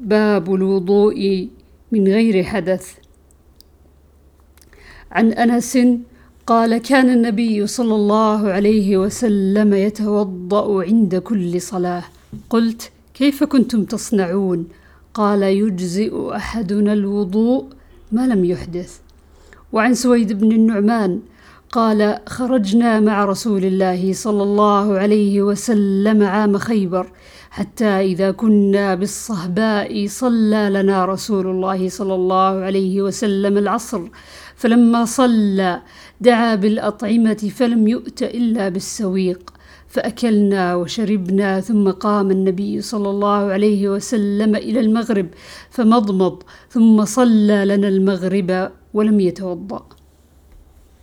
باب الوضوء من غير حدث. عن أنس قال كان النبي صلى الله عليه وسلم يتوضأ عند كل صلاة. قلت كيف كنتم تصنعون؟ قال يجزئ أحدنا الوضوء ما لم يحدث. وعن سويد بن النعمان قال خرجنا مع رسول الله صلى الله عليه وسلم عام خيبر حتى إذا كنا بالصهباء صلى لنا رسول الله صلى الله عليه وسلم العصر فلما صلى دعا بالأطعمة فلم يؤت إلا بالسويق فأكلنا وشربنا ثم قام النبي صلى الله عليه وسلم إلى المغرب فمضمض ثم صلى لنا المغرب ولم يتوضأ.